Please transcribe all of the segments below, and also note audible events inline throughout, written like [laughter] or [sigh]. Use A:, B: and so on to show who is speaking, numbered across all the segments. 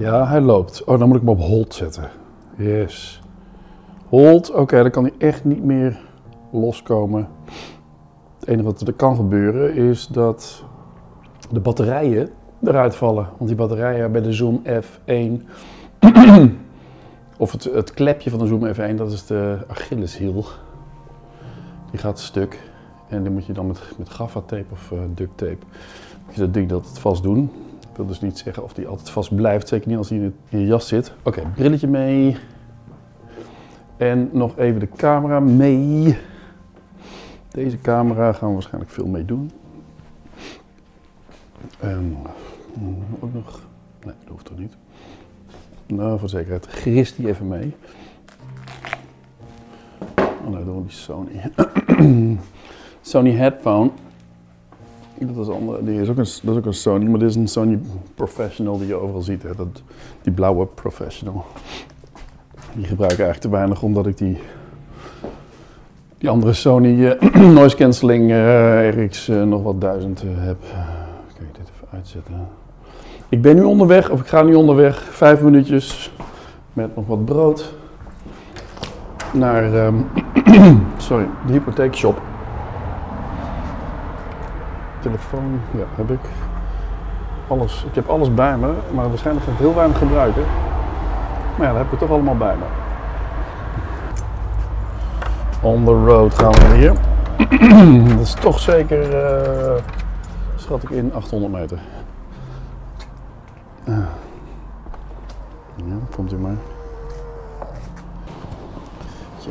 A: Ja, hij loopt. Oh, dan moet ik hem op hold zetten. Yes. Hold. Oké, dan kan hij echt niet meer loskomen. Het enige wat er kan gebeuren is dat de batterijen eruit vallen. Want die batterijen bij de Zoom F1, of het, het klepje van de Zoom F1, dat is de Achilleshiel. Die gaat stuk. En die moet je dan met, met gaffatape of uh, duct tape, je dat ding dat vast doen. Wil dus niet zeggen of die altijd vast blijft, zeker niet als hij in, je jas zit. Oké, brilletje mee. En nog even de camera mee. Deze camera gaan we waarschijnlijk veel mee doen. En ook nog. Nee, dat hoeft toch niet. Nou, voor zekerheid grist die even mee. Oh, nou doen we die Sony. [clears throat] Sony headphone. Dat is, andere, die is, ook een, ook een Sony, maar dit is een Sony Professional die je overal ziet. Hè? Dat, die blauwe Professional. Die gebruik ik eigenlijk te weinig omdat ik die, die andere Sony uh, [clears throat] noise cancelling uh, RX uh, nog wat duizend heb. Je dit even uitzetten? Ik ben nu onderweg, of ik ga nu onderweg, vijf minuutjes met nog wat brood naar um, [clears throat] sorry, de hypotheekshop. Telefoon, ja, heb ik. Alles, ik heb alles bij me, maar waarschijnlijk ga ik heel weinig gebruiken. Maar ja, dat heb ik toch allemaal bij me. On the road gaan we hier. [clears throat] dat is toch zeker, uh, schat ik in, 800 meter. Uh. Ja, komt u maar.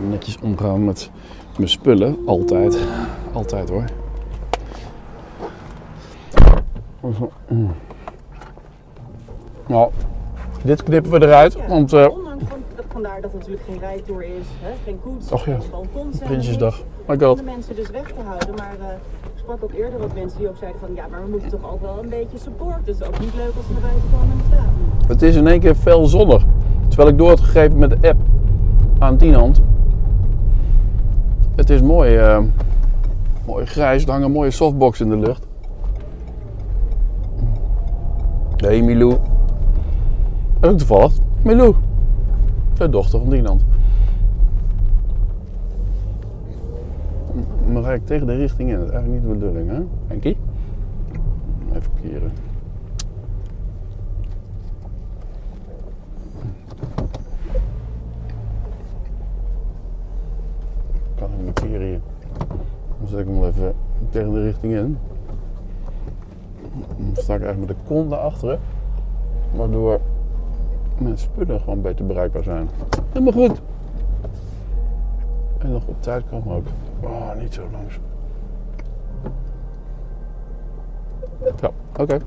A: Netjes omgaan met mijn spullen. Altijd. Altijd hoor. Nou, dit knippen we eruit,
B: Ja,
A: want... eh,
B: ondanks van- vandaar dat het natuurlijk geen rijtour is, hè, geen koets,
A: Och ja. Prinsjesdag. My
B: Om de mensen dus weg te houden. Maar eh, ik sprak ook eerder wat mensen die ook zeiden van ja, maar we moeten toch ook wel een beetje support. Het is ook niet leuk als naar buiten komen en staan.
A: Het is in één keer fel zonnig. Terwijl ik door had gegeven met de app aan Tienhand. Het is mooi, eh, mooi grijs. Er hangt een mooie softbox in de lucht. Hey Milou. Is ook toevallig. Milou. De dochter van Tienhand. Dan rijd ik tegen de richting in. Dat is eigenlijk niet de bedoeling, hè? Henkie? Even keren. kan ik een keer hier. Dan zet ik hem even tegen de richting in. Dan sta ik eigenlijk met de kont achteren. Waardoor mijn spullen gewoon beter bereikbaar zijn. Helemaal goed. En nog op tijd komen ook. Oh, niet zo langzaam. Ja, oké.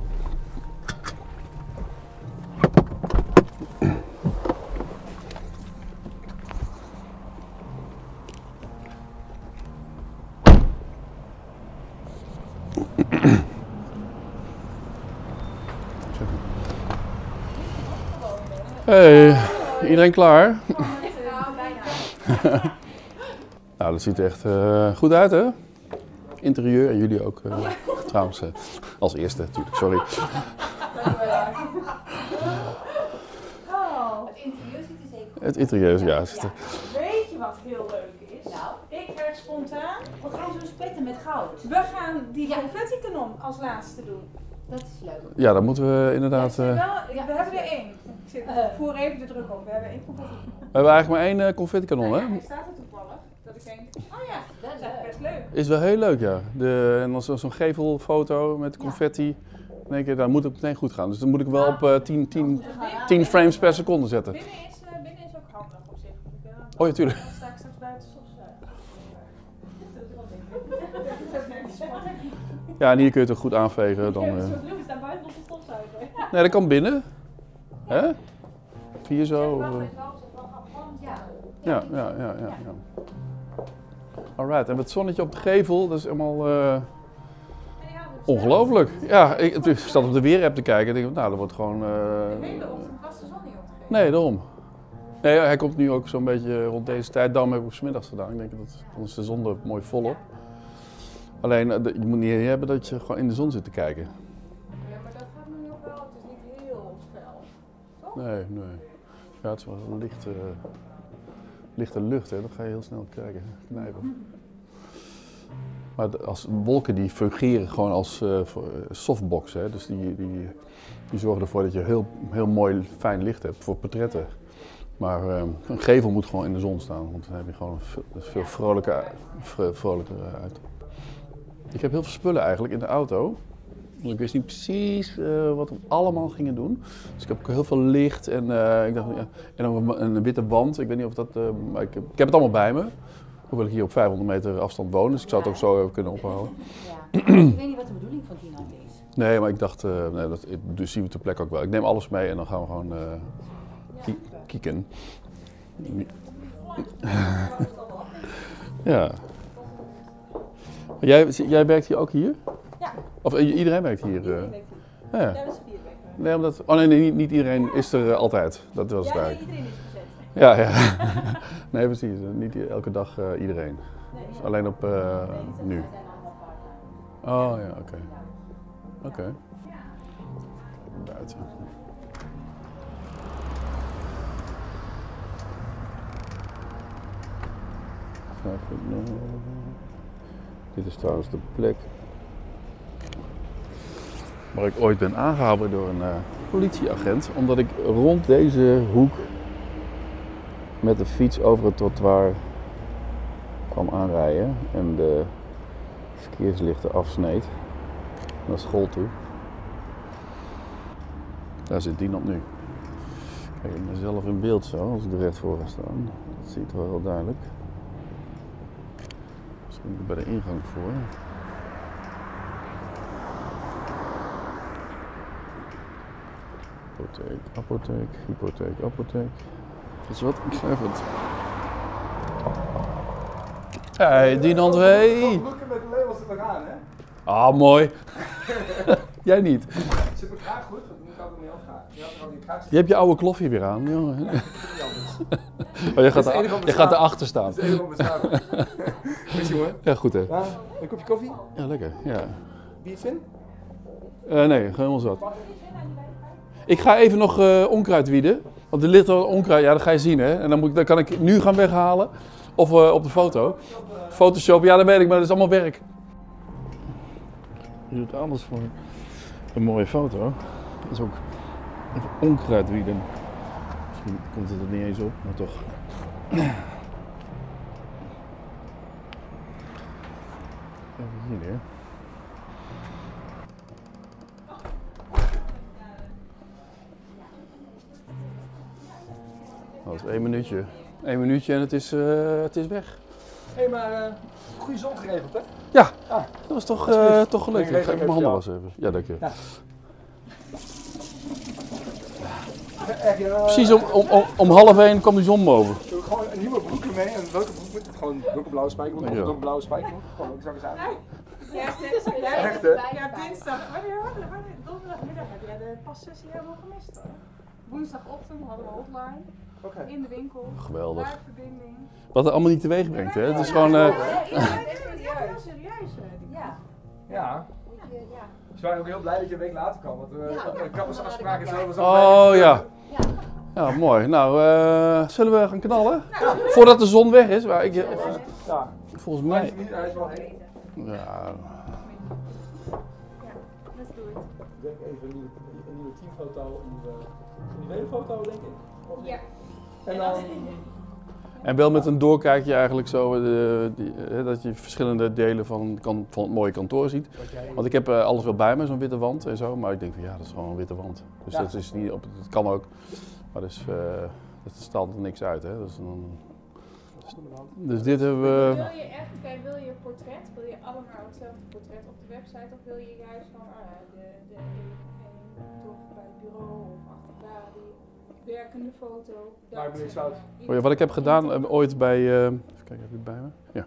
A: Hey, iedereen klaar? [laughs] nou, dat ziet er echt eh, goed uit, hè? Interieur en jullie ook, eh, trouwens. eh, als eerste natuurlijk, sorry.
C: Oh, het interieur ziet er zeker goed
A: Het interieur, ja. ziet er-
D: Weet je wat heel leuk is?
C: Nou.
D: Ik werd spontaan.
C: We gaan zo spetten met goud.
D: We gaan die
C: Ja.
D: confetti kanon als laatste doen.
C: Dat is leuk.
A: Ja, dan moeten we inderdaad...
D: Wel,
A: eh,
D: we hebben er één.
C: Eh.
D: voer even de druk op. We hebben één confetti kanon.
A: we hebben eigenlijk maar één eh confetti kanon,
D: Nou
A: hè?
D: ja, staat er toevallig. Dat ik denk, oh ja,
C: Dat is
D: eigenlijk best leuk.
A: Is wel heel leuk, ja. De, en dan zo- zo'n gevelfoto met confetti. Dan denk je, dan moet het meteen goed gaan. Dus dan moet ik wel op eh 10, 10, 10 frames per seconde zetten.
D: Binnen is, eh, binnen is ook handig op zich.
A: Oh ja, tuurlijk.
D: Dan sta ik straks buiten stofzuigen. Dat is wel ding.
A: Ja, en hier kun je het ook goed aanvegen. Dan, eh.
D: Stofzuiger.
A: Nee, dat kan binnen. Hè? Vier zo. of, eh.
C: Ja.
A: Ja, ja, ja, ja. ja. Alright, en het zonnetje op de gevel, dat is helemaal eh, ongelooflijk. Ja, ik, ik zat op de weerapp te kijken en denk, nou, dat wordt gewoon... eh,
D: De hele ochtend was de zon niet opgegeven.
A: nee, daarom. Nee, hij komt nu ook zo'n beetje rond deze tijd. Daarom heb ik op 's middags gedaan. Ik denk, dat, dan is de zon er mooi volop. Alleen, eh, de- je moet niet hebben dat je gewoon in de zon zit te kijken.
D: Ja, maar dat gaat nu nog wel. Het is niet heel fel.
A: Nee, nee. Ja, het is wel een licht, eh, lichte lucht, hè. dan ga je heel snel kijken, knijpen. Maar als wolken die fungeren gewoon als eh, softbox, hè. dus die, die, die zorgen ervoor dat je heel, heel mooi fijn licht hebt voor portretten. Maar eh, een gevel moet gewoon in de zon staan, want dan heb je gewoon is veel vrolijker, vro- vrolijker uit. Ik heb heel veel spullen eigenlijk in de auto. Ik wist niet precies eh, wat we allemaal gingen doen. Dus ik heb ook heel veel licht en, eh, ik dacht, ja, en een, een witte wand. Ik weet niet of dat. eh, maar ik, heb, ik heb het allemaal bij me. Hoewel ik hier op 500 meter afstand woon, dus ik zou het ook zo even kunnen ophalen.
C: Ja. [clears throat] ik weet niet wat de bedoeling van Tino is.
A: Nee, maar ik dacht, nee, dat dus zien we ter plekke ook wel. Ik neem alles mee en dan gaan we gewoon kie- kieken. [laughs] ja. Jij, jij werkt hier ook hier? Of eh, iedereen werkt hier? eh?
B: Iedereen werkt hier.
A: ja.
B: Ja, dat is vier weken.
A: Nee, omdat, oh nee, nee niet, niet iedereen is er eh, altijd. Dat was het
B: Ja, nee,
A: eigenlijk.
B: iedereen is gezet.
A: Ja, ja. [laughs] nee, precies. Niet elke dag eh, iedereen.
B: Nee,
A: Dus alleen op eh, nu. Oh ja, oké. Oké. Buiten. Even, eh, Dit is trouwens de plek waar ik ooit ben aangehouden door een eh, politieagent. Omdat ik rond deze hoek met de fiets over het trottoir kwam aanrijden en de verkeerslichten afsneed naar school toe. Daar zit iemand nu. Kijk, ik mezelf in beeld zo, als ik er recht voor ga staan. Dat ziet wel heel duidelijk. Misschien bij de ingang voor. Apotheek, apotheek, hypotheek, apotheek. Dat is wat betreffend. Hey, Dinant, hey!
E: Look met de labels er nog aan, hè?
A: Ah, mooi. [laughs] Jij niet.
E: Zit me graag goed, want ik had hem niet afgaan. Je er
A: hebt je oude kloffie weer aan, jongen.
E: anders. [laughs]
A: Oh, je gaat,
E: het enige
A: er,
E: wat
A: je gaat erachter staan.
E: Dat is even op mijn schaam. Goed jongen.
A: Ja, goed hè.
E: Ja, een kopje koffie?
A: Ja, lekker. Ja.
E: Biertje in?
A: Eh, nee, gewoon helemaal zat. Ik ga even nog eh, onkruid wieden. Want er ligt al onkruid, ja, dat ga je zien hè. En dan, moet ik, dan kan ik nu gaan weghalen. Of eh, op de foto. Photoshop, ja dat weet ik, maar dat is allemaal werk. Je doet alles voor een mooie foto. Dat is ook onkruid wieden. Misschien komt het er niet eens op, maar toch. [clears throat] Even hier neer. Één minuutje. Eén minuutje en het is, eh, het is weg.
E: Hé, maar eh goede zon geregeld, hè?
A: Ja,
E: Ah.
A: dat was toch, eh, toch gelukt.
E: Ik
A: ga even mijn handen wassen even. Ja, dank je.
E: Ja.
A: Precies om, om, om, om half één kwam die zon boven.
E: Doe ik gewoon een nieuwe broek ermee. En welke broek moet het? Gewoon donkerblauwe spijkerbroek of donkerblauwe spijkerbroek? Gewoon, ik zou eens aan.
B: Ja, dit is [laughs]
E: Echt, hè?
B: Ja, dinsdag. Wanneer Donderdagmiddag heb jij de passessie helemaal gemist hoor. Woensdagochtend hadden we hotline
E: Oké.
B: in de winkel.
A: Geweldig.
B: Verbinding.
A: Wat het allemaal niet teweeg brengt, hè? Het is gewoon... eh,
B: Ja, serieus. serieus. eh, die-
C: Ja,
E: Ja. Ze waren ook heel blij dat je een week later kwam. Want de kappersafspraken en zo was al
A: Oh ja.
C: Ja.
A: Mooi. Nou, eh, zullen we gaan knallen? Voordat de zon weg is. Maar ik,
E: Ja.
A: volgens mij...
E: is is.
A: Ja,
B: Let's do it.
E: Ik denk even een nieuwe, een nieuwe teamfoto, een nieuwe, een nieuwe foto denk ik. Of-
B: Ja.
E: En dan,
A: En wel met een doorkijkje eigenlijk zo, eh, die, eh, dat je verschillende delen van, kan, van het mooie kantoor ziet. Want ik heb eh, alles wel bij me, zo'n witte wand en zo, maar ik denk van ja, dat is gewoon een witte wand. Dus
E: Ja.
A: dat is niet op, dat kan ook, maar dus, eh dat staat er niks uit hè. Dus, dan, dus dit hebben we,
F: Wil je echt, kijk, wil je portret, wil je allemaal hetzelfde portret op de website of wil je juist van ja, de, de toch bij het bureau of achter balie, werkende foto.
E: Maakt me niks uit.
A: oh ja, wat ik heb gedaan eh, ooit bij, eh, even kijken, heb ik het bij me? Ja.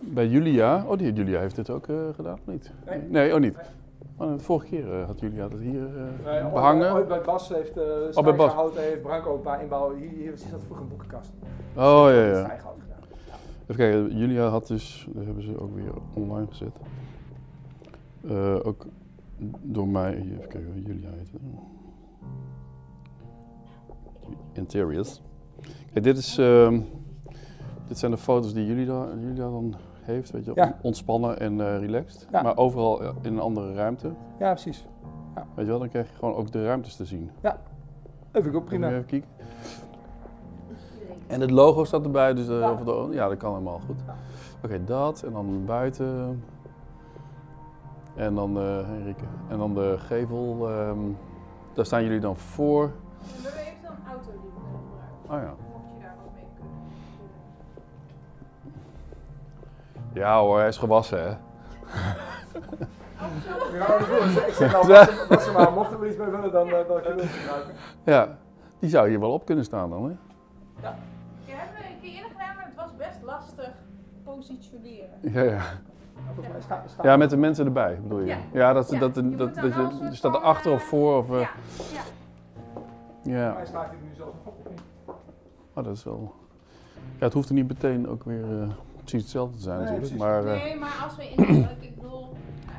A: Bij Julia, oh die Julia heeft dit ook eh, gedaan, of niet?
E: Nee.
A: oh niet. Oh, de vorige keer eh, had Julia dat hier eh,
E: Nee, ooit-
A: behangen.
E: Ooit bij Bas heeft uh,
A: Oh, bij Bas.
E: Heeft Branko een paar inbouwen. Hier, hier is dat vroeger een boekenkast.
A: Oh ja, ja.
E: Stijgerhout gedaan.
A: Even kijken, Julia had dus, dat hebben ze ook weer online gezet. Eh, ook door mij, even kijken hoe Julia heet. Interiors. Kijk, dit, is, ehm, dit zijn de foto's die jullie dan, jullie dan heeft, weet je.
E: Ja.
A: Ontspannen en eh, relaxed.
E: Ja.
A: Maar overal in een andere ruimte.
E: Ja, precies.
A: Weet je wel, dan krijg je gewoon ook de ruimtes te zien.
E: Dat vind ik ook prima.
A: even kijken. En het logo staat erbij, dus eh, of de- ja, dat kan helemaal goed. Oké, dat en dan buiten. En dan eh Henrike. En dan de gevel. ehm, daar staan jullie dan voor.
F: Hebben een auto die we kunnen gebruiken.
A: Oh ja.
F: Mocht je daar wat mee kunnen.
A: Ja hoor, hij is gewassen hè. [laughs]
E: Ja, dat ik zeg al, was, was er maar, mochten we iets mee willen, dan, uh, dan kunnen we het gebruiken.
A: Ja, die zou hier wel op kunnen staan dan hè.
F: Ik heb het een keer eerder gedaan, maar het was best lastig positioneren.
A: Ja, ja. Ja met de mensen erbij bedoel je.
F: Ja.
A: Ja, dat,
F: Ja,
A: dat,
F: je
A: dat, dat, je, staat er achter of
F: eh,
A: voor of... eh,
F: Ja, ja.
E: Hij slaat er nu zelf op, of niet?
A: Oh, dat is wel... Ja, het hoeft er niet meteen ook weer eh, precies hetzelfde te zijn
E: Nee,
A: natuurlijk. Maar, eh,
F: Nee, maar als we in ik bedoel...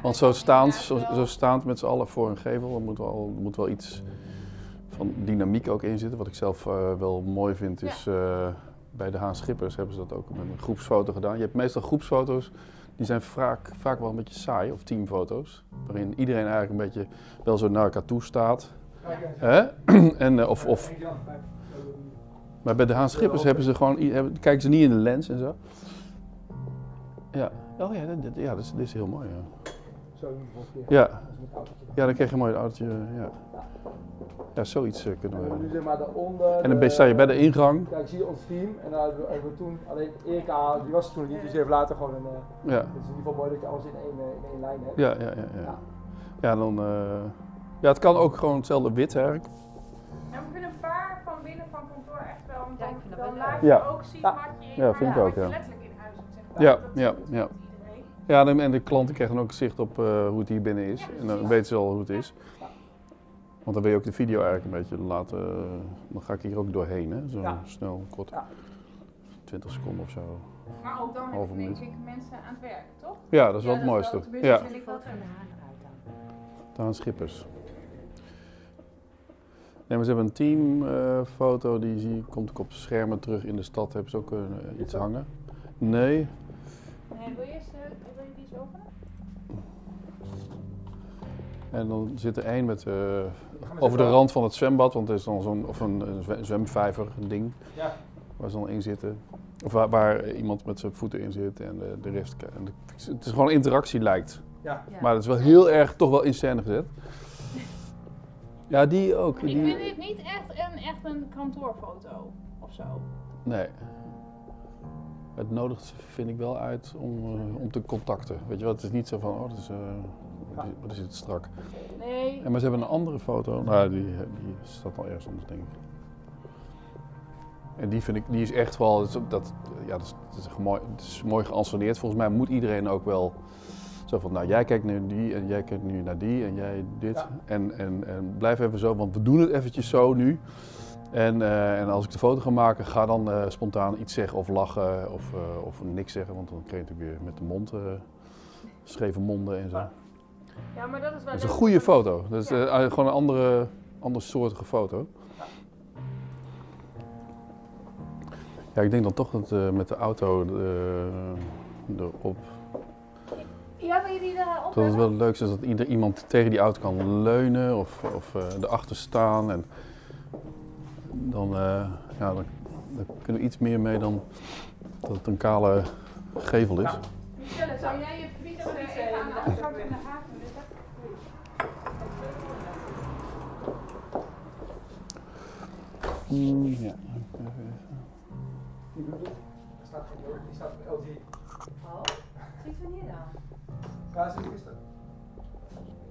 A: want zo staand, zo, staand met z'n allen voor een gevel, er moet wel, er moet wel iets van dynamiek ook in zitten. Wat ik zelf eh, wel mooi vind is, eh, bij de Haan Schippers hebben ze dat ook met een groepsfoto gedaan. Je hebt meestal groepsfoto's, die zijn vaak, vaak wel een beetje saai, of teamfoto's. Waarin iedereen eigenlijk een beetje wel zo naar elkaar toe staat. Hè? [clears throat] en, eh, of, of Maar bij de Haan Schippers hebben ze gewoon, hebben, kijken ze niet in de lens en zo. Ja, oh ja, dit, ja, dit, is, is heel mooi. Ja,
E: we
A: ja,
E: Dat
A: ja dan krijg je een mooi autootje. Ja, ja zoiets eh, kunnen
E: En dan nu
A: we.
E: zeg maar daaronder.
A: En dan sta je bij de ingang.
E: Kijk, zie je ons team. En dan hebben we, we toen, alleen Erika, die was toen niet, dus die heeft later gewoon een. eh,
A: Ja,
E: het is in ieder geval mooi dat je alles in één, eh, in één lijn hebt.
A: ja, ja, ja. Ja, ja dan. eh, ja, het kan ook gewoon hetzelfde wit eigenlijk.
F: En we kunnen een paar van binnen van kantoor echt wel, want
C: Ja,
F: dan,
C: ik vind dat
F: dan laat je
A: Ja.
F: ook zien
E: Ja.
F: wat je,
A: Ja,
F: maar
A: vind ik
F: ja,
A: ook,
F: je
A: ja.
F: letterlijk in huis hebt. Zeg maar.
A: Ja,
F: dat
A: ja, ja. Ja, en en de klanten krijgen ook zicht op eh, hoe het hier binnen is. En dan weten ze al hoe het is. Want dan wil je ook de video eigenlijk een beetje laten. eh, Dan ga ik hier ook doorheen, hè? Zo
E: Ja.
A: snel, kort.
E: Ja.
A: 20 seconden of zo.
F: Maar ook dan denk ik mensen aan het werk, toch?
A: Ja, dat is wel
F: Ja,
A: het mooiste. Ja,
F: dat wil ik wel
C: foto van de
F: hebben.
C: haan eruit dan.
A: Daan Schippers. Nee, maar ze hebben een teamfoto, die zie, komt ook op schermen terug in de stad. Hebben ze ook eh, iets hangen? Nee.
F: Nee, wil je, eens, eh, wil je die eens openen?
A: En dan zit er één met, eh,
E: we
A: over de rand van het zwembad, want er is dan zo'n of een, een zwe- zwemvijver ding
E: Ja.
A: waar ze dan in zitten. Of waar, waar iemand met zijn voeten in zit en de, de rest. En de- het is gewoon interactie lijkt.
E: Ja.
C: Ja.
A: Maar het is wel heel erg toch wel in scène gezet. Ja, die ook.
F: Ik
A: Die,
F: vind dit niet echt een, echt een kantoorfoto of zo.
A: Nee. Het nodigt vind ik wel uit om, eh, om te contacten. Weet je wel, het is niet zo van, oh, dat is, eh, wat, is, wat is dit strak.
F: Nee.
A: En maar ze hebben een andere foto, nou, die, die staat al ergens anders, denk ik. En die vind ik, die is echt wel, dat, ja, dat, is, dat is mooi, het is mooi geanceneerd. Volgens mij moet iedereen ook wel zo van, nou, jij kijkt naar die en jij kijkt nu naar die en jij dit.
E: Ja.
A: En, en, en blijf even zo, want we doen het eventjes zo nu. En, eh, en als ik de foto ga maken, ga dan eh, spontaan iets zeggen of lachen of, eh, of niks zeggen. Want dan krijg je natuurlijk weer met de mond, scheve monden en zo.
F: Ja, maar dat is wel
A: Dat is een goede foto. Dat is
F: Ja.
A: gewoon een andere, andere soortige foto. Ja, ik denk dan toch dat met de auto erop.
F: Ja, wil je die daar op
A: Dat het wel het leukste is dat ieder, iemand tegen die auto kan leunen of, of eh, erachter staan. En dan, eh, ja, dan, dan kunnen we iets meer mee dan dat het een kale gevel is.
E: Ja.
F: Michelle, zou jij je eh, even aan de achterkant in de haven?
A: Mm, ja.
E: Die doet het. Er staat geen LG, die staat op LG.
C: Oh, sinds wanneer dan?
E: Ja, dat is gisteren.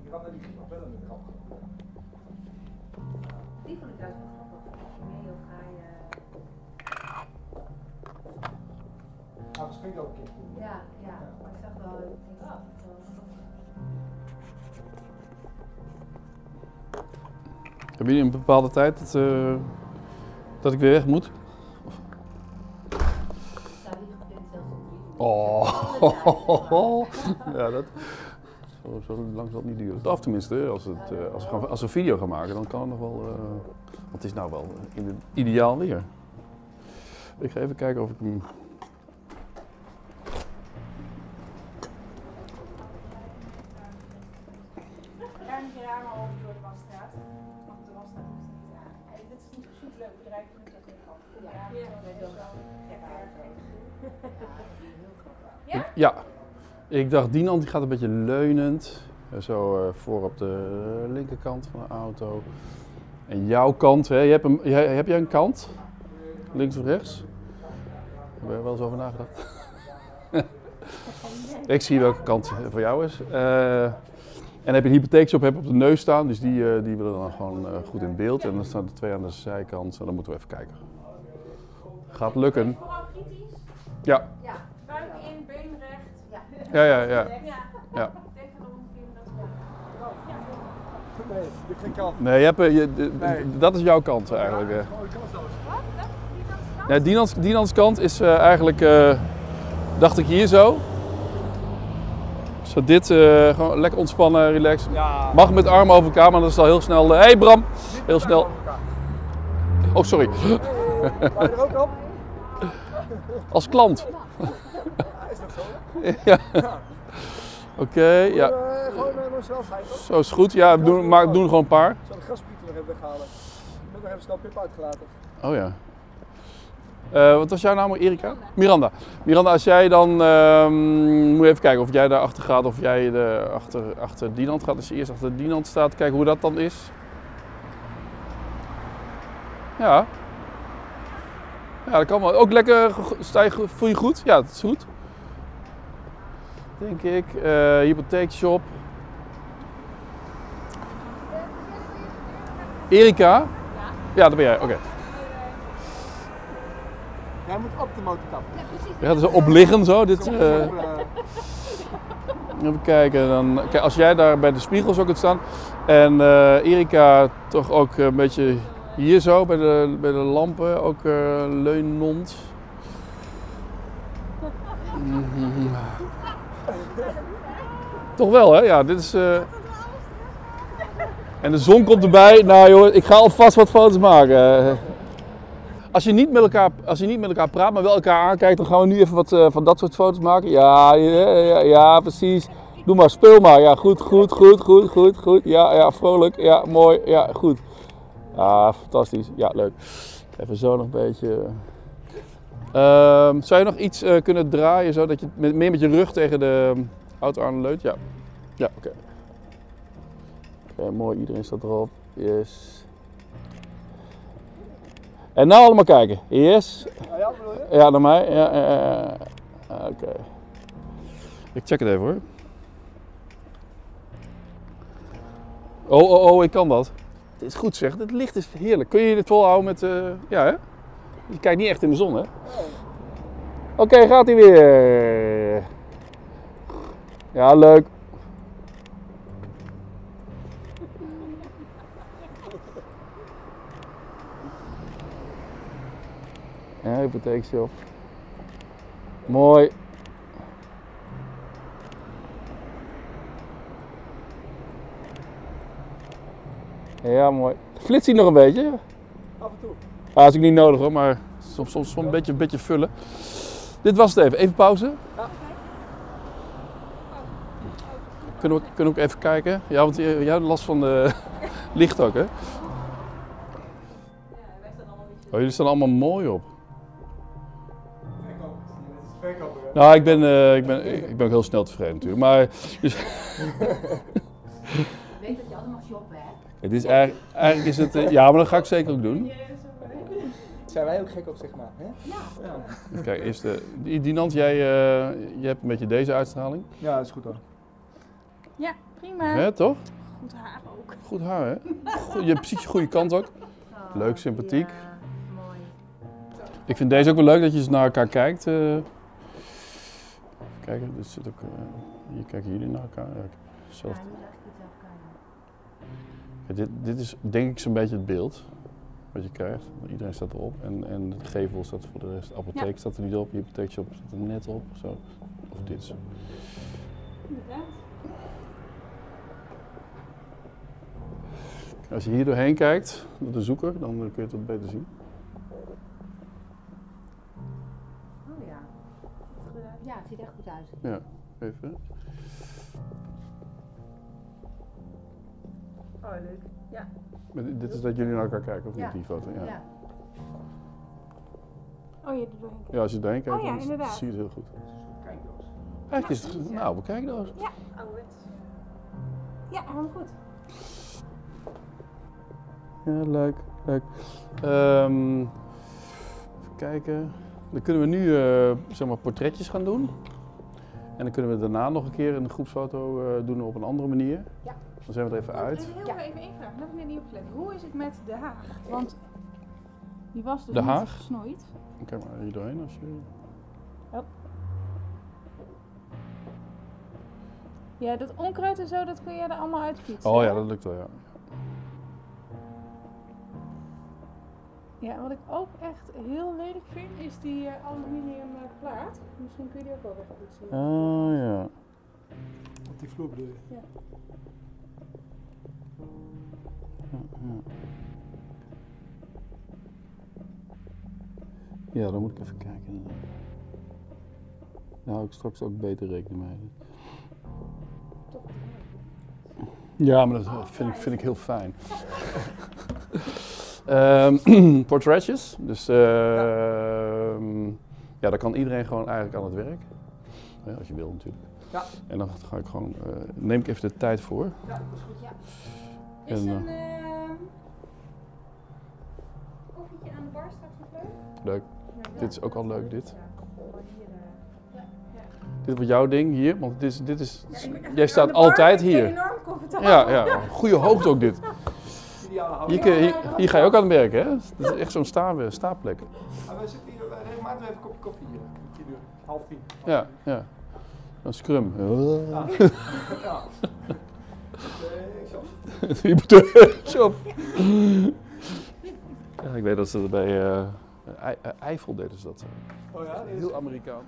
E: Die kan er niet nog met de ramp.
C: Die vond ik juist wel grappig. Mee of ga je...
E: Hij verspringt ook een keer.
C: Ja, ja. Maar ik zag wel, ik denk, oh, dat wel.
A: Hebben jullie een bepaalde tijd dat, eh, dat ik weer weg moet? [laughs] ja, dat. Zo, zo lang zal het niet duren. Of tenminste, als, het, eh, als, we gaan, als we een video gaan maken, dan kan het nog wel, eh, het is nou wel in het ideaal weer. Ik ga even kijken of ik hem...
F: ik
A: dacht Dinant die gaat een beetje leunend. eh, Zo eh, voor op de linkerkant van de auto. En jouw kant, hè? Je hebt een, jij- heb jij een kant? Links of rechts? Heb je er wel eens over nagedacht? [laughs] ik zie welke kant voor jou is. Eh, en heb je een hypotheekshop heb je op de neus staan, dus die, die willen dan gewoon goed in beeld. En dan staan er twee aan de zijkant, en dan moeten we even kijken. Gaat lukken.
F: Vooral kritisch.
A: Ja,
F: Buik in, been recht.
A: Ja, ja, ja.
F: Ja.
A: Ja.
F: Omgeving dat Ja.
E: Nee, geen kant.
A: Nee, je hebt, eh, je, de- de-
E: Nee.
A: dat is jouw kant eigenlijk.
E: ik kan zo.
F: Wat? Dat die dat is
A: Ja, Dinans, Dinans kant is eh, eigenlijk, eh, dacht ik hier zo. Zo dit, eh, gewoon lekker ontspannen, relaxed.
E: Ja.
A: Mag met armen over elkaar, maar dat is al heel snel. Hé hey Bram, heel snel. Oh, sorry.
E: Hey, Waar je er ook op?
A: Als klant. [laughs] [laughs] Ja. Oké, ja.
E: Eh, gewoon uh, nog zelf zijn toch?
A: Zo is goed. Ja, doen, maar doen gewoon een paar.
E: Ik zal de graspieten nog even weghalen. Ik heb nog even snel Pip uitgelaten.
A: Oh ja. Eh, wat was jouw naam? Erika? Miranda. Miranda, als jij dan. ehm, moet je even kijken of jij daar achter gaat of jij de, achter, achter Dinant gaat. Als je eerst achter Dinant staat, kijken hoe dat dan is. Ja. Ja, dat kan wel. Ook lekker. Sta je, voel je goed? Ja, dat is goed. Denk ik. Eh hypotheekshop. Erika? Ja, dat ben jij. Oké.
E: Jij moet op de motorkap.
A: Je gaat er zo op liggen zo. Dit, eh,
E: eh,
A: even kijken. Dan, kijk, als jij daar bij de spiegel zo kunt staan. En eh, Erika toch ook een beetje hier zo bij de, bij de lampen. Ook eh leunend. Mhm. [laughs] Toch wel hè? Ja, dit is... eh, En de zon komt erbij. Nou joh, ik ga alvast wat foto's maken. Als je, niet met elkaar, als je niet met elkaar praat, maar wel elkaar aankijkt, dan gaan we nu even wat eh, van dat soort foto's maken. Ja, ja, ja, ja, precies. Doe maar, speel maar. Ja, goed, goed, goed, goed, goed, goed. Ja, ja, vrolijk. Ja, mooi. Ja, goed. Ah, fantastisch. Ja, leuk. Even zo nog een beetje. Ehm, zou je nog iets eh, kunnen draaien, zodat je met, meer met je rug tegen de auto aan leunt? Ja. Ja, oké. Oké, mooi. Iedereen staat erop. Yes. En nou allemaal kijken. Yes.
E: ah ja, bedoel je?
A: Ja, naar mij. Ja, ja, ja, ja. Oké. Ik check het even hoor. Oh, oh, oh, ik kan dat. Dit is goed zeg. Het licht is heerlijk. Kun je dit volhouden met... eh, Ja, hè? Je kijkt niet echt in de zon, hè? Oké, gaat hij weer. Ja, leuk. Ja, hypotheekshop. Mooi. Ja, mooi. Flitst hij nog een beetje?
E: Af en toe.
A: Ah, is ook niet nodig hoor, maar soms, soms, soms een, beetje, een beetje vullen. Dit was het even. Even pauze.
E: Ja.
A: Kunnen we, kunnen we ook even kijken? Ja, want jij jij had last van de [laughs] licht ook, hè?
B: Ja, wij staan allemaal niet
A: Oh, jullie staan allemaal mooi op. Nou, ik ben, eh, ik ben, ik ben ook heel snel tevreden natuurlijk. Maar [laughs] dus,
C: weet dat je allemaal shoppen hebt.
A: het is eigenlijk, eigenlijk is het... eh, ja, maar dat ga ik zeker ook doen.
E: Zijn wij ook gek op, zeg maar. Hè? Ja.
A: Kijk, eerst de... Die, Dinant, jij eh, je hebt een beetje deze uitstraling.
E: Ja, dat is goed hoor.
F: Ja, prima.
A: Hè, toch?
F: Goed haar ook.
A: Goed haar, hè? Goed, je hebt precies je goede kant ook. Leuk, sympathiek.
C: Ja, mooi.
A: Ik vind deze ook wel leuk dat je eens naar elkaar kijkt. eh. Kijk, dit zit ook. eh, hier kijken jullie naar elkaar. Ja, zelf.
C: Ja, kijken.
A: Dit, dit is denk ik zo'n beetje het beeld wat je krijgt. Iedereen staat erop en, en de gevel staat voor de rest. De apotheek staat er niet op, je hypotheekshop staat er net op. Zo. Of dit zo.
F: Inderdaad.
A: Als je hier doorheen kijkt, door de zoeker, dan kun je het wat beter zien.
C: Oh ja. Ja, het ziet er echt goed uit.
A: Ja, even.
B: Oh, leuk. Ja.
A: Maar dit- is dat jullie naar elkaar kijken, of niet,
C: Ja.
A: die foto? Ja.
C: Ja.
F: Oh, je doet doorheen.
A: Ja, als je doorheen kijkt,
F: Oh ja,
A: dan
F: inderdaad.
A: zie je het heel goed.
E: Kijkdoos.
A: Kijk eens, nou, we kijken nou eens.
B: Ouderwets.
F: Ja, helemaal goed.
A: Ja, leuk, leuk. Ehm, even kijken. Dan kunnen we nu eh, zeg maar portretjes gaan doen. En dan kunnen we daarna nog een keer een groepsfoto eh, doen op een andere manier.
C: Ja.
A: Dan zijn we er even uit.
F: Heel
C: Ja.
F: even één vraag, dat heb ik net niet opgelet. Hoe is het met De Haag? Want die was dus
A: De
F: niet
A: Haag?
F: gesnoeid.
A: Kijk maar hier doorheen als je...
F: Ja, dat onkruid en zo, dat kun je er allemaal uitfietsen.
A: Oh ja, dat lukt wel, ja.
F: Ja, wat ik ook echt heel lelijk vind, is die eh, aluminium eh, plaat. Misschien kun je die ook wel even goed zien.
A: Oh ja.
E: Op die vloer bedoel je?
A: Ja, ja. Ja, dan moet ik even kijken. Daar hou ik straks ook beter rekening mee. Ja, maar dat vind ik, vind ik heel fijn. [laughs] [clears throat] Portretjes. Dus ehm, ja, daar kan iedereen gewoon eigenlijk aan het werk. Ja, als je wil natuurlijk.
E: Ja.
A: En dan ga ik gewoon, eh, neem ik even de tijd voor.
E: Ja, dat is goed.
F: Is
A: En,
F: een ehm, koffietje aan de bar straks nog leuk?
A: Leuk. Dit is ook al leuk, dit.
C: Hier, eh,
A: Dit wordt jouw ding hier, want dit is, dit is,
F: Ja,
A: jij staat altijd
F: ik ben
A: hier.
F: enorm comfortabel.
A: Ja, ja, goede hoogte ook dit. [laughs] Hier,
E: houding.
A: kun je- hier, hier ga je ook aan het werk, hè? Dit is echt zo'n sta, staapplek.
E: Wij zitten hier eh, regelmatig even een kopje koffie hier. Tien uur, half tien.
A: Ja, ja. Een scrum. [laughs]
E: Ja. ja. [laughs] [laughs]
A: Ja, ik weet dat ze er bij eh, Ei- eh, Eiffel deden ze dat.
E: Oh ja, is-
A: Heel Amerikaans.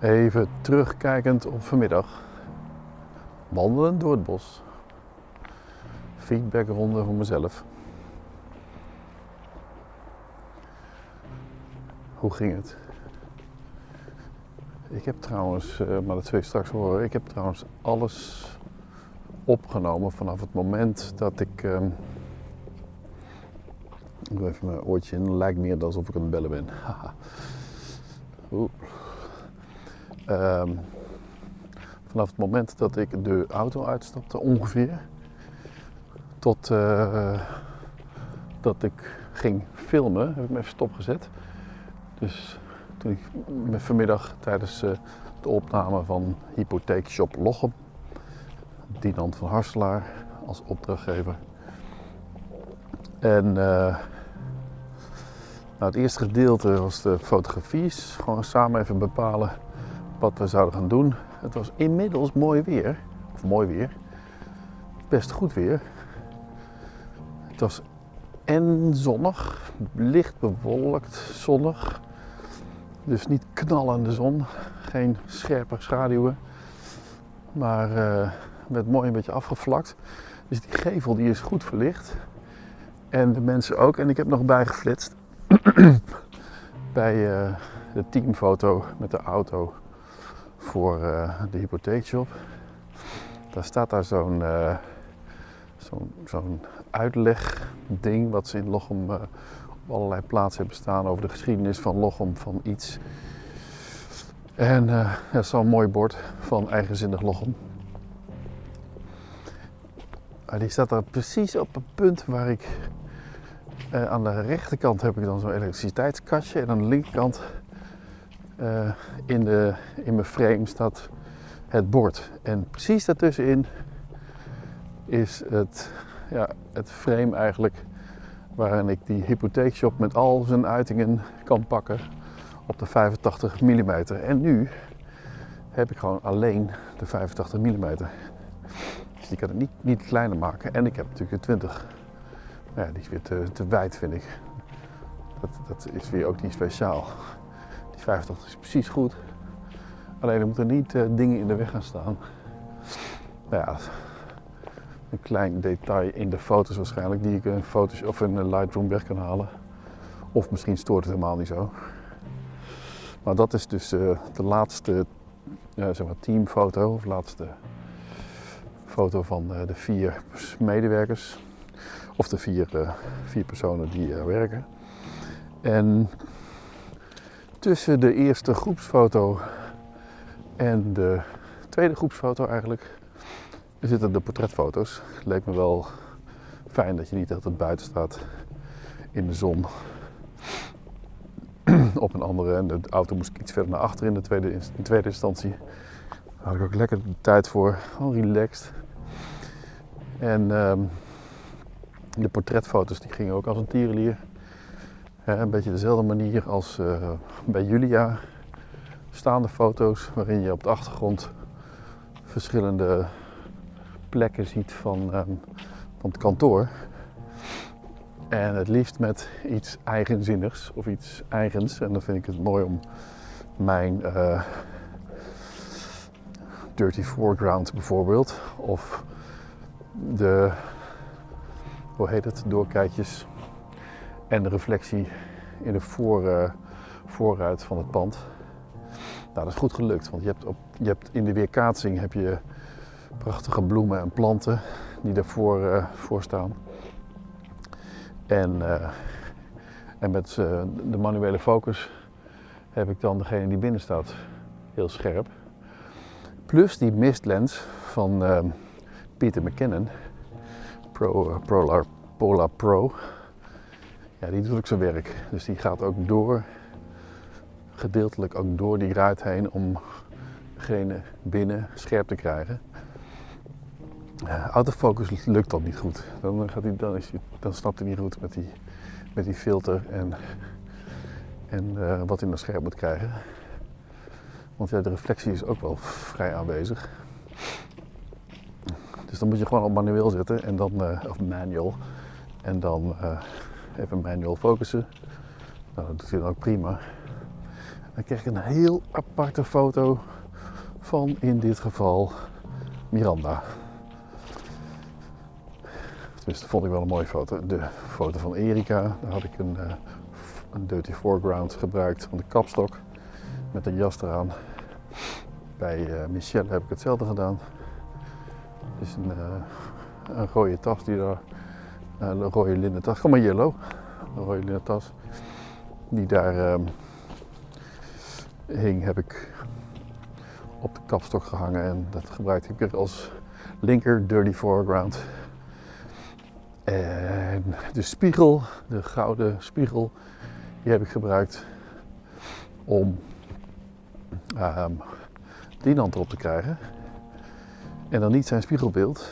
A: Even terugkijkend op vanmiddag. Wandelen door het bos. Feedbackronde voor mezelf. Hoe ging het? Ik heb trouwens, eh, maar dat zul je straks horen, ik heb trouwens alles opgenomen vanaf het moment dat ik. ehm, ik doe even mijn oortje in, lijkt meer alsof ik aan het bellen ben. Ehm, vanaf het moment dat ik de auto uitstapte, ongeveer, tot eh, dat ik ging filmen, heb ik me even stopgezet. Dus toen ik vanmiddag tijdens eh, de opname van Hypotheekshop Lochem, Dinant van Harselaar als opdrachtgever. En eh, nou, het eerste gedeelte was de fotografies. Gewoon samen even bepalen wat we zouden gaan doen. Het was inmiddels mooi weer. Of mooi weer. Best goed weer. Het was en zonnig, licht bewolkt, zonnig. Dus niet knallende zon, geen scherpe schaduwen. Maar eh werd mooi een beetje afgevlakt. Dus die gevel die is goed verlicht. En de mensen ook. En ik heb nog bijgeflitst [clears throat] bij eh, de teamfoto met de auto voor eh, de hypotheekshop. Daar staat daar zo'n zo'n zo'n uitlegding wat ze in Lochem eh, op allerlei plaatsen hebben staan over de geschiedenis van Lochem, van iets. En eh ja, zo'n mooi bord van eigenzinnig Lochem. Die staat daar precies op het punt waar ik eh, aan de rechterkant heb ik dan zo'n elektriciteitskastje en aan de linkerkant in, de, in mijn frame staat het bord. En precies daartussenin is het, ja, het frame eigenlijk waarin ik die hypotheekshop met al zijn uitingen kan pakken op de 85 mm. En nu heb ik gewoon alleen de 85 mm. Dus die kan ik niet, niet kleiner maken. En ik heb natuurlijk een 20. Ja, die is weer te, te wijd, vind ik. Dat, dat is weer ook niet speciaal. Die 85 is precies goed. Alleen er moeten niet eh, dingen in de weg gaan staan. Nou ja, een klein detail in de foto's waarschijnlijk, die ik in Photoshop of in Lightroom weg kan halen. Of misschien stoort het helemaal niet zo. Maar dat is dus eh, de laatste zeg maar teamfoto, of laatste foto van eh, de vier medewerkers. Of de vier, eh, vier personen die er werken. En tussen de eerste groepsfoto en de tweede groepsfoto eigenlijk zitten de portretfoto's. Het leek me wel fijn dat je niet altijd buiten staat in de zon. [clears throat] Op een andere en de auto moest iets verder naar achter in de tweede, in tweede instantie. Daar had ik ook lekker de tijd voor, gewoon relaxed. En ehm, de portretfoto's die gingen ook als een tierenlier. Een beetje dezelfde manier als eh, bij Julia. Staande foto's waarin je op de achtergrond verschillende plekken ziet van, ehm, van het kantoor. En het liefst met iets eigenzinnigs of iets eigens. En dan vind ik het mooi om mijn eh, dirty foreground bijvoorbeeld. Of de, hoe heet het, doorkijkjes en de reflectie in de voor, eh, voorruit van het pand. Nou, dat is goed gelukt, want je hebt, op, je hebt in de weerkaatsing heb je prachtige bloemen en planten die daarvoor uh, voor staan. En, eh, en met eh, de manuele focus heb ik dan degene die binnen staat heel scherp. Plus die mistlens van Peter McKinnon, Pro, Polar, Polar Pro. Ja, die doet ook zijn werk. Dus die gaat ook door, gedeeltelijk ook door die ruit heen om degene binnen scherp te krijgen. Autofocus lukt dan niet goed. Dan, gaat hij, dan, is dan snapt hij niet goed met die, met die filter en, en uh, wat hij naar scherp moet krijgen. Want ja, de reflectie is ook wel vrij aanwezig. Dus dan moet je gewoon op manueel zetten en dan, uh, of manual. En dan even manual focussen. Nou, dat doet hij dan ook prima. Dan krijg ik een heel aparte foto van in dit geval Miranda. Dus dat vond ik wel een mooie foto. De foto van Erika, daar had ik een, uh, een dirty foreground gebruikt van de kapstok met een jas eraan. Bij uh, Michelle heb ik hetzelfde gedaan. Het is een, uh, een rode tas die daar, een rode linnen tas, kom maar yellow, een rode linnen tas die daar um, hing, heb ik op de kapstok gehangen en dat gebruikte ik als linker dirty foreground. En de spiegel, de gouden spiegel, die heb ik gebruikt om um, Dinant erop te krijgen. En dan niet zijn spiegelbeeld,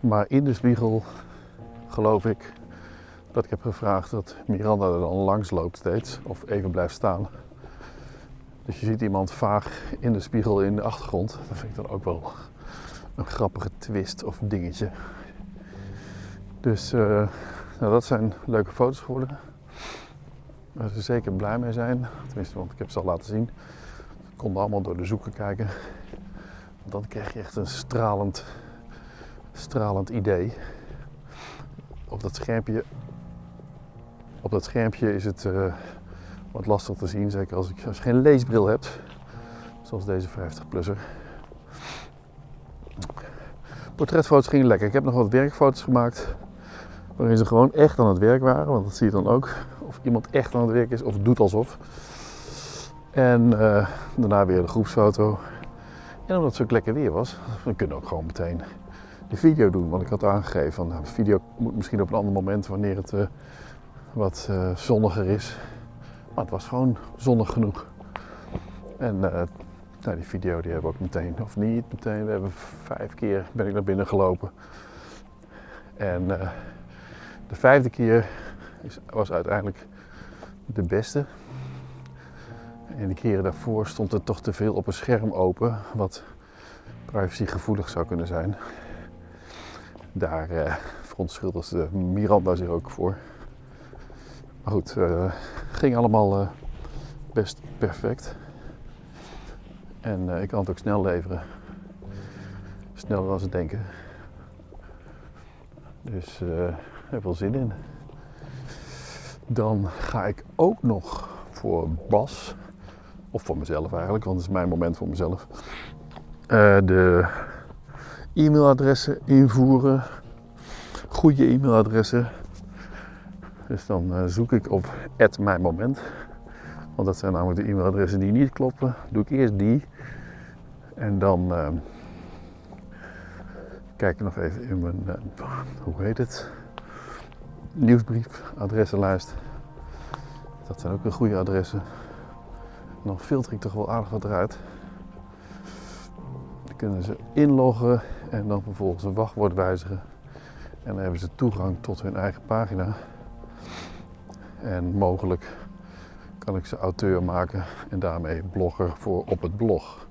A: maar in de spiegel geloof ik dat ik heb gevraagd dat Miranda er dan langs loopt steeds of even blijft staan. Dus je ziet iemand vaag in de spiegel in de achtergrond. Dat vind ik dan ook wel een grappige twist of dingetje. Dus uh, nou, dat zijn leuke foto's geworden. Waar ze zeker blij mee zijn. Tenminste, want ik heb ze al laten zien. Ze konden allemaal door de zoeken kijken. Dan krijg je echt een stralend, stralend idee. Op dat schermpje, op dat schermpje is het uh, wat lastig te zien. Zeker als, ik, als je geen leesbril hebt. Zoals deze 50-plusser. Portretfoto's gingen lekker. Ik heb nog wat werkfoto's gemaakt waarin ze gewoon echt aan het werk waren. Want dat zie je dan ook. Of iemand echt aan het werk is of doet alsof. En uh, daarna weer de groepsfoto. En omdat het zo lekker weer was, dan kunnen we ook gewoon meteen de video doen. Want ik had aangegeven van nou, de video moet misschien op een ander moment wanneer het uh, wat uh, zonniger is. Maar het was gewoon zonnig genoeg. En nou, die video die hebben we ook meteen, of niet meteen, we hebben vijf keer ben ik naar binnen gelopen. En de vijfde keer is, was uiteindelijk de beste. En de keren daarvoor stond er toch te veel op een scherm open, wat privacygevoelig zou kunnen zijn. Daar eh, verontschuldigde Miranda zich ook voor. Maar goed, uh, ging allemaal uh, best perfect. En uh, ik kan het ook snel leveren. Sneller dan ze denken. Dus eh, heb wel zin in. Dan ga ik ook nog voor Bas, of voor mezelf eigenlijk, want het is mijn moment voor mezelf, eh, de e-mailadressen invoeren. Goede e-mailadressen. Dus dan eh, zoek ik op mijn moment. Want dat zijn namelijk de e-mailadressen die niet kloppen. Doe ik eerst die. En dan eh, kijk ik nog even in mijn, hoe heet het? Nieuwsbrief, adressenlijst. Dat zijn ook een goede adressen. En dan filter ik toch wel aardig wat eruit. Dan kunnen ze inloggen en dan vervolgens een wachtwoord wijzigen. En dan hebben ze toegang tot hun eigen pagina. En mogelijk kan ik ze auteur maken en daarmee blogger voor op het blog.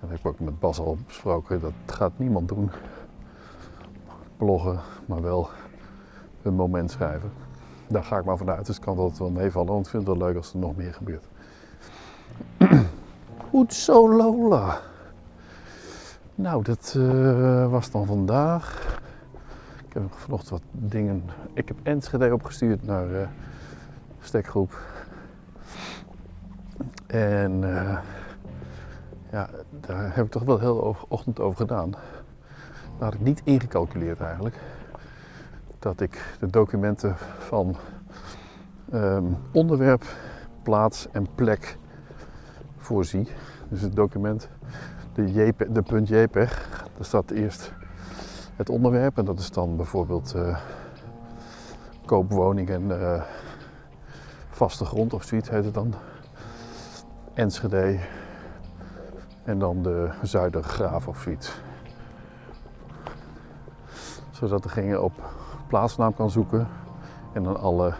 A: Dat heb ik ook met Bas al besproken. Dat gaat niemand doen. Bloggen, maar wel een moment schrijven. Daar ga ik maar vanuit. Dus kan altijd wel meevallen. Want ik vind het wel leuk als er nog meer gebeurt. [clears throat] Goed zo Lola. Nou, dat eh, was dan vandaag. Ik heb vanochtend wat dingen. Ik heb Enschede opgestuurd naar eh stekgroep. En eh, ja, daar heb ik toch wel heel ochtend over gedaan. Daar had ik niet ingecalculeerd eigenlijk. Dat ik de documenten van ehm, onderwerp, plaats en plek voorzie. Dus het document, de, de punt JPEG, daar staat eerst het onderwerp en dat is dan bijvoorbeeld eh koopwoning en eh, vaste grond of zoiets heet het dan. Enschede en dan de Zuidergraaf of zoiets. Zodat degene op plaatsnaam kan zoeken en dan alle,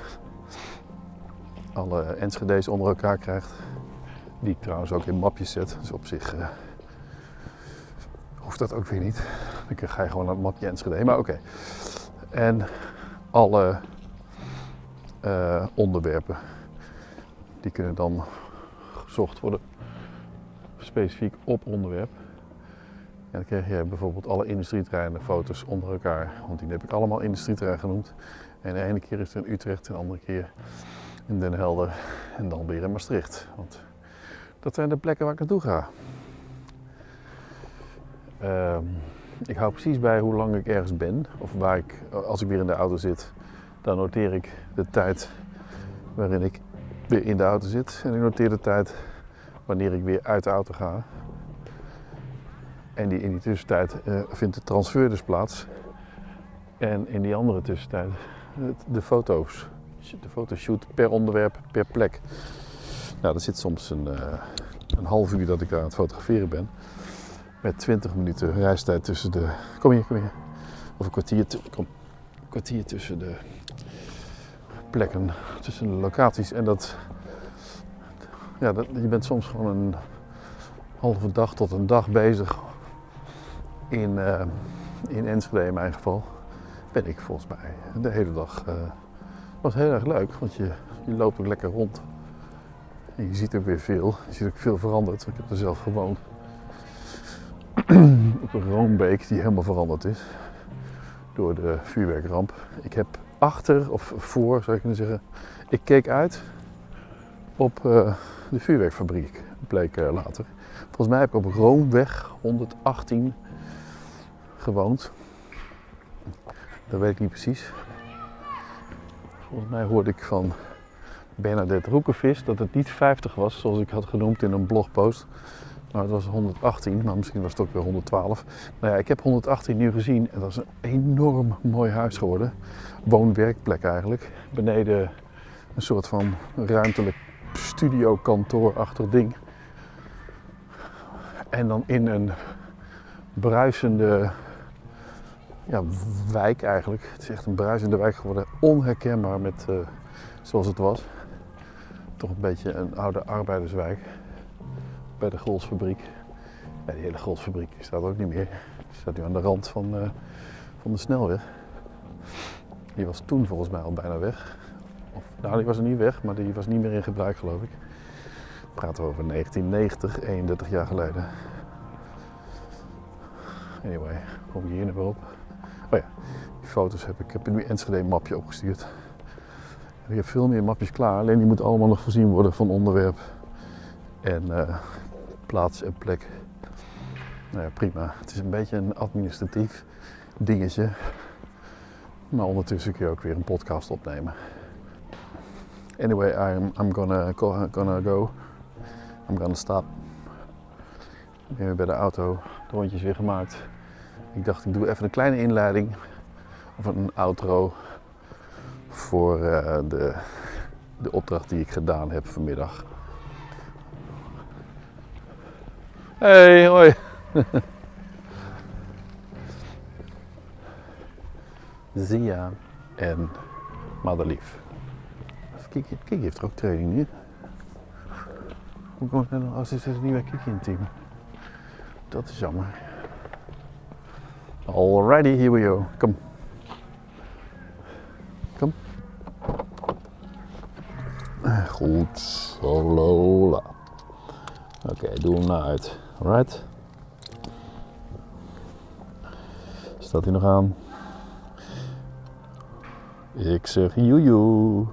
A: alle Enschede's onder elkaar krijgt. Die ik trouwens ook in mapjes zet. Dus op zich eh, hoeft dat ook weer niet. Dan ga je gewoon naar het mapje Enschede. Maar oké. En alle eh, onderwerpen. Die kunnen dan gezocht worden specifiek op onderwerp. En dan krijg je bijvoorbeeld alle industrieterreinen foto's onder elkaar. Want die heb ik allemaal industrieterrein genoemd. En de ene keer is het in Utrecht, de andere keer in Den Helder en dan weer in Maastricht. Want dat zijn de plekken waar ik naartoe ga. Ehm, ik hou precies bij hoe lang ik ergens ben. Of waar ik, als ik weer in de auto zit, dan noteer ik de tijd waarin ik weer in de auto zit. En ik noteer de tijd wanneer ik weer uit de auto ga. En die, in die tussentijd eh, vindt de transfer dus plaats. En in die andere tussentijd de foto's. De fotoshoot per onderwerp, per plek. Nou, er zit soms een, eh, een half uur dat ik daar aan het fotograferen ben. Met 20 minuten reistijd tussen de. Kom hier, kom hier. Of een kwartier, kwartier tussen de plekken, tussen de locaties. En dat. Ja, dat, je bent soms gewoon een halve dag tot een dag bezig in, eh, in Enschede in mijn geval. Ben ik volgens mij de hele dag. eh was heel erg leuk, want je, je loopt ook lekker rond. En je ziet ook weer veel. Je ziet ook veel veranderd. Ik heb er zelf gewoond. [clears throat] op een Roombeek die helemaal veranderd is. Door de vuurwerkramp. Ik heb achter, of voor zou je kunnen zeggen. Ik keek uit op eh, de vuurwerkfabriek. Bleek later. Volgens mij heb ik op Roomweg 118 gewoond. Dat weet ik niet precies. Volgens mij hoorde ik van Bernadette Roekevis dat het niet 50 was, zoals ik had genoemd in een blogpost. Maar het was 118, maar misschien was het ook weer 112. Nou ja, ik heb 118 nu gezien en dat is een enorm mooi huis geworden. Woon-werkplek eigenlijk. Beneden een soort van ruimtelijk studiokantoorachtig ding. En dan in een bruisende ja, wijk eigenlijk. Het is echt een bruisende wijk geworden. Onherkenbaar met eh, zoals het was. Toch een beetje een oude arbeiderswijk. Bij de Golsfabriek. Ja, die hele Golsfabriek staat ook niet meer. Die staat nu aan de rand van, eh, van de snelweg. Die was toen volgens mij al bijna weg. Of, nou, die was er niet weg, maar die was niet meer in gebruik geloof ik. We praten over 1990, 31 jaar geleden. Anyway, kom ik hier weer op. Oh ja, die foto's heb. Ik heb nu Enschede een mapje opgestuurd. En ik heb veel meer mapjes klaar, alleen die moeten allemaal nog voorzien worden van onderwerp en eh, plaats en plek. Nou ja, prima. Het is een beetje een administratief dingetje. Maar ondertussen kun je ook weer een podcast opnemen. Anyway, I'm, I'm gonna, go- gonna go. I'm gonna stop. Ik ben weer bij de auto. De rondjes weer gemaakt. Ik dacht, ik doe even een kleine inleiding. Of een outro. Voor eh, de, de opdracht die ik gedaan heb vanmiddag. Hey, hoi. [laughs] Zia en Madelief. Kiki, Kiki heeft er ook training nu. Hoe komt het nou als ze zit niet bij Kiki in het team? Dat is jammer. Alrighty, here we go. Kom. Kom. Goed, zo. Oké, doe hem nou uit. Alright. Staat hij nog aan? Ik zeg joejoe.